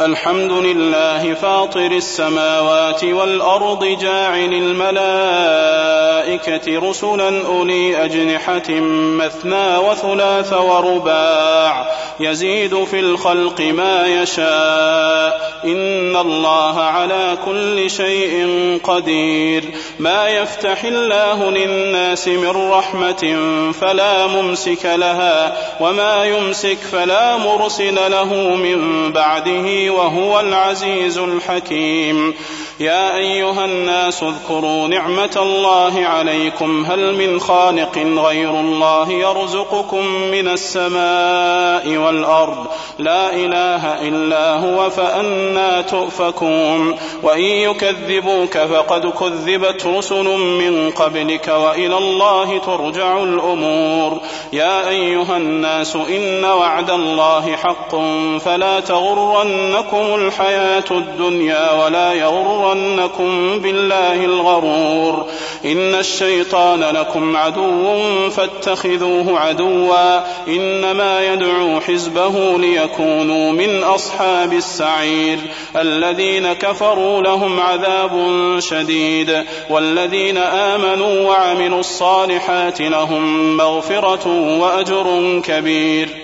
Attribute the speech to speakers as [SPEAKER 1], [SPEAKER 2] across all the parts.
[SPEAKER 1] الحمد لله فاطر السماوات والأرض جاعل الملائكة رسلا أولي أجنحة مثنى وثلاث ورباع يزيد في الخلق ما يشاء إن الله على كل شيء قدير ما يفتح الله للناس من رحمة فلا ممسك لها وما يمسك فلا مرسل له من بعده وهو العزيز الحكيم. يا أيها الناس اذكروا نعمة الله عليكم. هل من خالق غير الله يرزقكم من السماء والأرض؟ لا إله إلا هو فأنا تؤفكون. وإن يكذبوك فقد كذبت رسل من قبلك وإلى الله ترجع الأمور. يا أيها الناس إن وعد الله حق فلا تغرنكم الحياة الدنيا ولا يغرنكم بالله الغرور. إن الشيطان لكم عدو فاتخذوه عدوا. إنما يدعو حزبه ليكونوا من أصحاب السعير. الذين كفروا لهم عذاب شديد. والذين آمنوا وعملوا الصالحات لهم مغفرة وأجر كبير.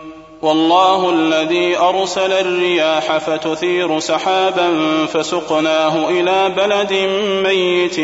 [SPEAKER 1] والله الذي أرسل الرياح فتثير سحابا فسقناه إلى بلد ميت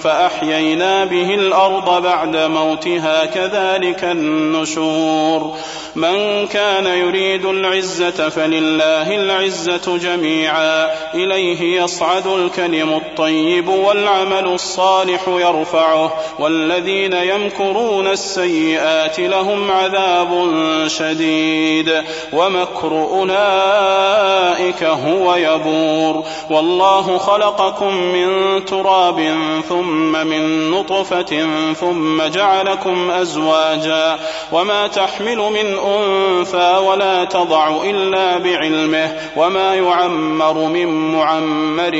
[SPEAKER 1] فأحيينا به الأرض بعد موتها كذلك النشور من كان يريد العزة فلله العزة جميعا إليه يصعد الكلم الطيب والعمل الصالح يرفعه والذين يمكرون السيئات لهم عذاب شديد شديد ومكر أولئك هو يبور والله خلقكم من تراب ثم من نطفة ثم جعلكم أزواجا وما تحمل من أنثى ولا تضع إلا بعلمه وما يعمر من معمر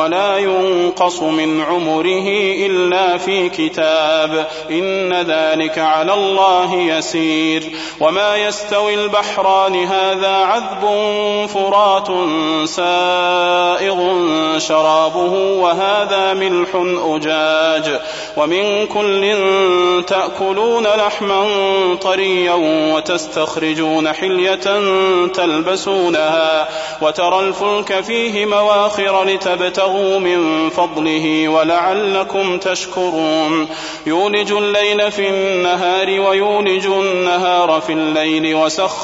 [SPEAKER 1] ولا ينقص من عمره إلا في كتاب إن ذلك على الله يسير وما يستوي البحران هذا عذب فرات سائغ شرابه وهذا ملح أجاج ومن كل تأكلون لحما طريا وتستخرجون حلية تلبسونها وترى الفلك فيه مواخر لتبتغوا من فضله ولعلكم تشكرون يولج الليل في النهار ويولج النهار في الليل وسخر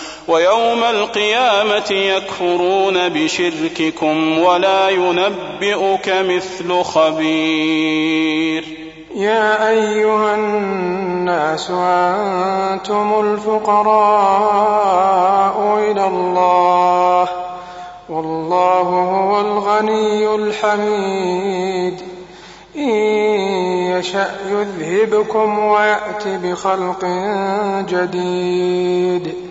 [SPEAKER 1] ويوم القيامة يكفرون بشرككم ولا ينبئك مثل خبير.
[SPEAKER 2] يا أيها الناس أنتم الفقراء إلى الله والله هو الغني الحميد. إن يشأ يذهبكم ويأت بخلق جديد.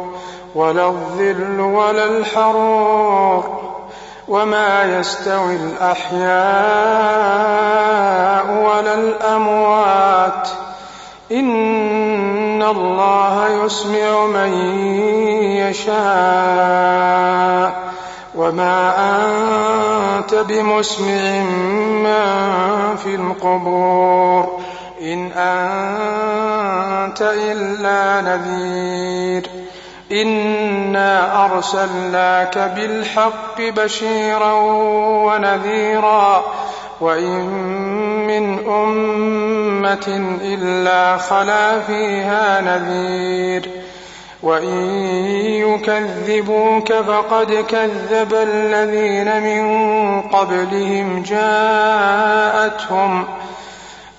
[SPEAKER 2] ولا الظل ولا الحرور وما يستوي الأحياء ولا الأموات إن الله يسمع من يشاء وما أنت بمسمع من في القبور إن أنت إلا نذير إنا أرسلناك بالحق بشيرا ونذيرا وإن من أمة إلا خلا فيها نذير وإن يكذبوك فقد كذب الذين من قبلهم جاءتهم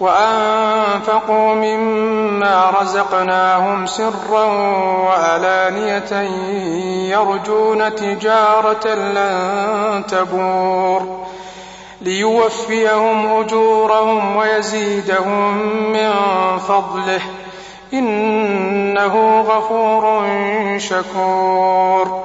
[SPEAKER 2] وأنفقوا مما رزقناهم سرا وعلانية يرجون تجارة لن تبور ليوفيهم أجورهم ويزيدهم من فضله إنه غفور شكور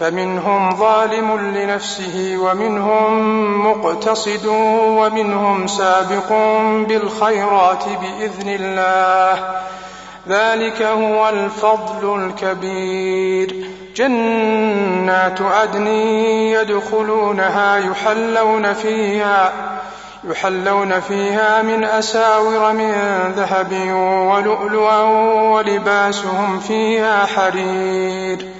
[SPEAKER 2] فمنهم ظالم لنفسه ومنهم مقتصد ومنهم سابق بالخيرات بإذن الله. ذلك هو الفضل الكبير. جنات عدن يدخلونها يحلون فيها يحلون فيها من أساور من ذهب ولؤلؤا ولباسهم فيها حرير.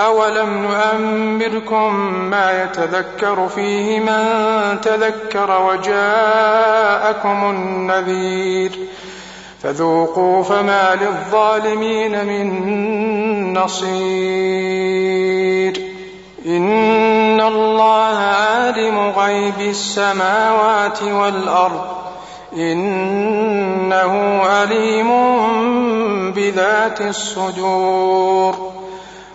[SPEAKER 2] أولم نؤمركم ما يتذكر فيه من تذكر وجاءكم النذير فذوقوا فما للظالمين من نصير إن الله عالم غيب السماوات والأرض إنه عليم بذات الصدور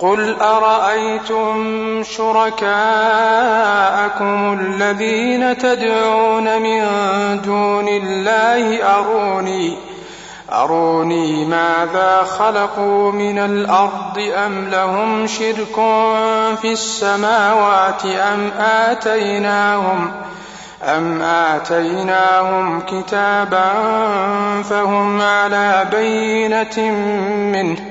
[SPEAKER 2] قل أرأيتم شركاءكم الذين تدعون من دون الله أروني أروني ماذا خلقوا من الأرض أم لهم شرك في السماوات أم آتيناهم أم آتيناهم كتابا فهم على بينة منه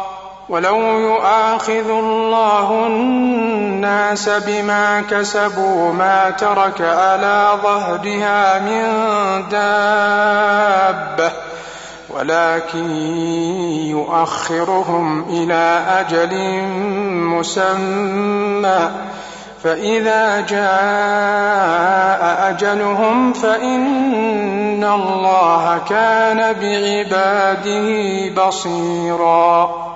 [SPEAKER 2] ولو يؤاخذ الله الناس بما كسبوا ما ترك على ظهرها من دابة ولكن يؤخرهم إلى أجل مسمى. فإذا جاء أجلهم فإن الله كان بعباده بصيرا.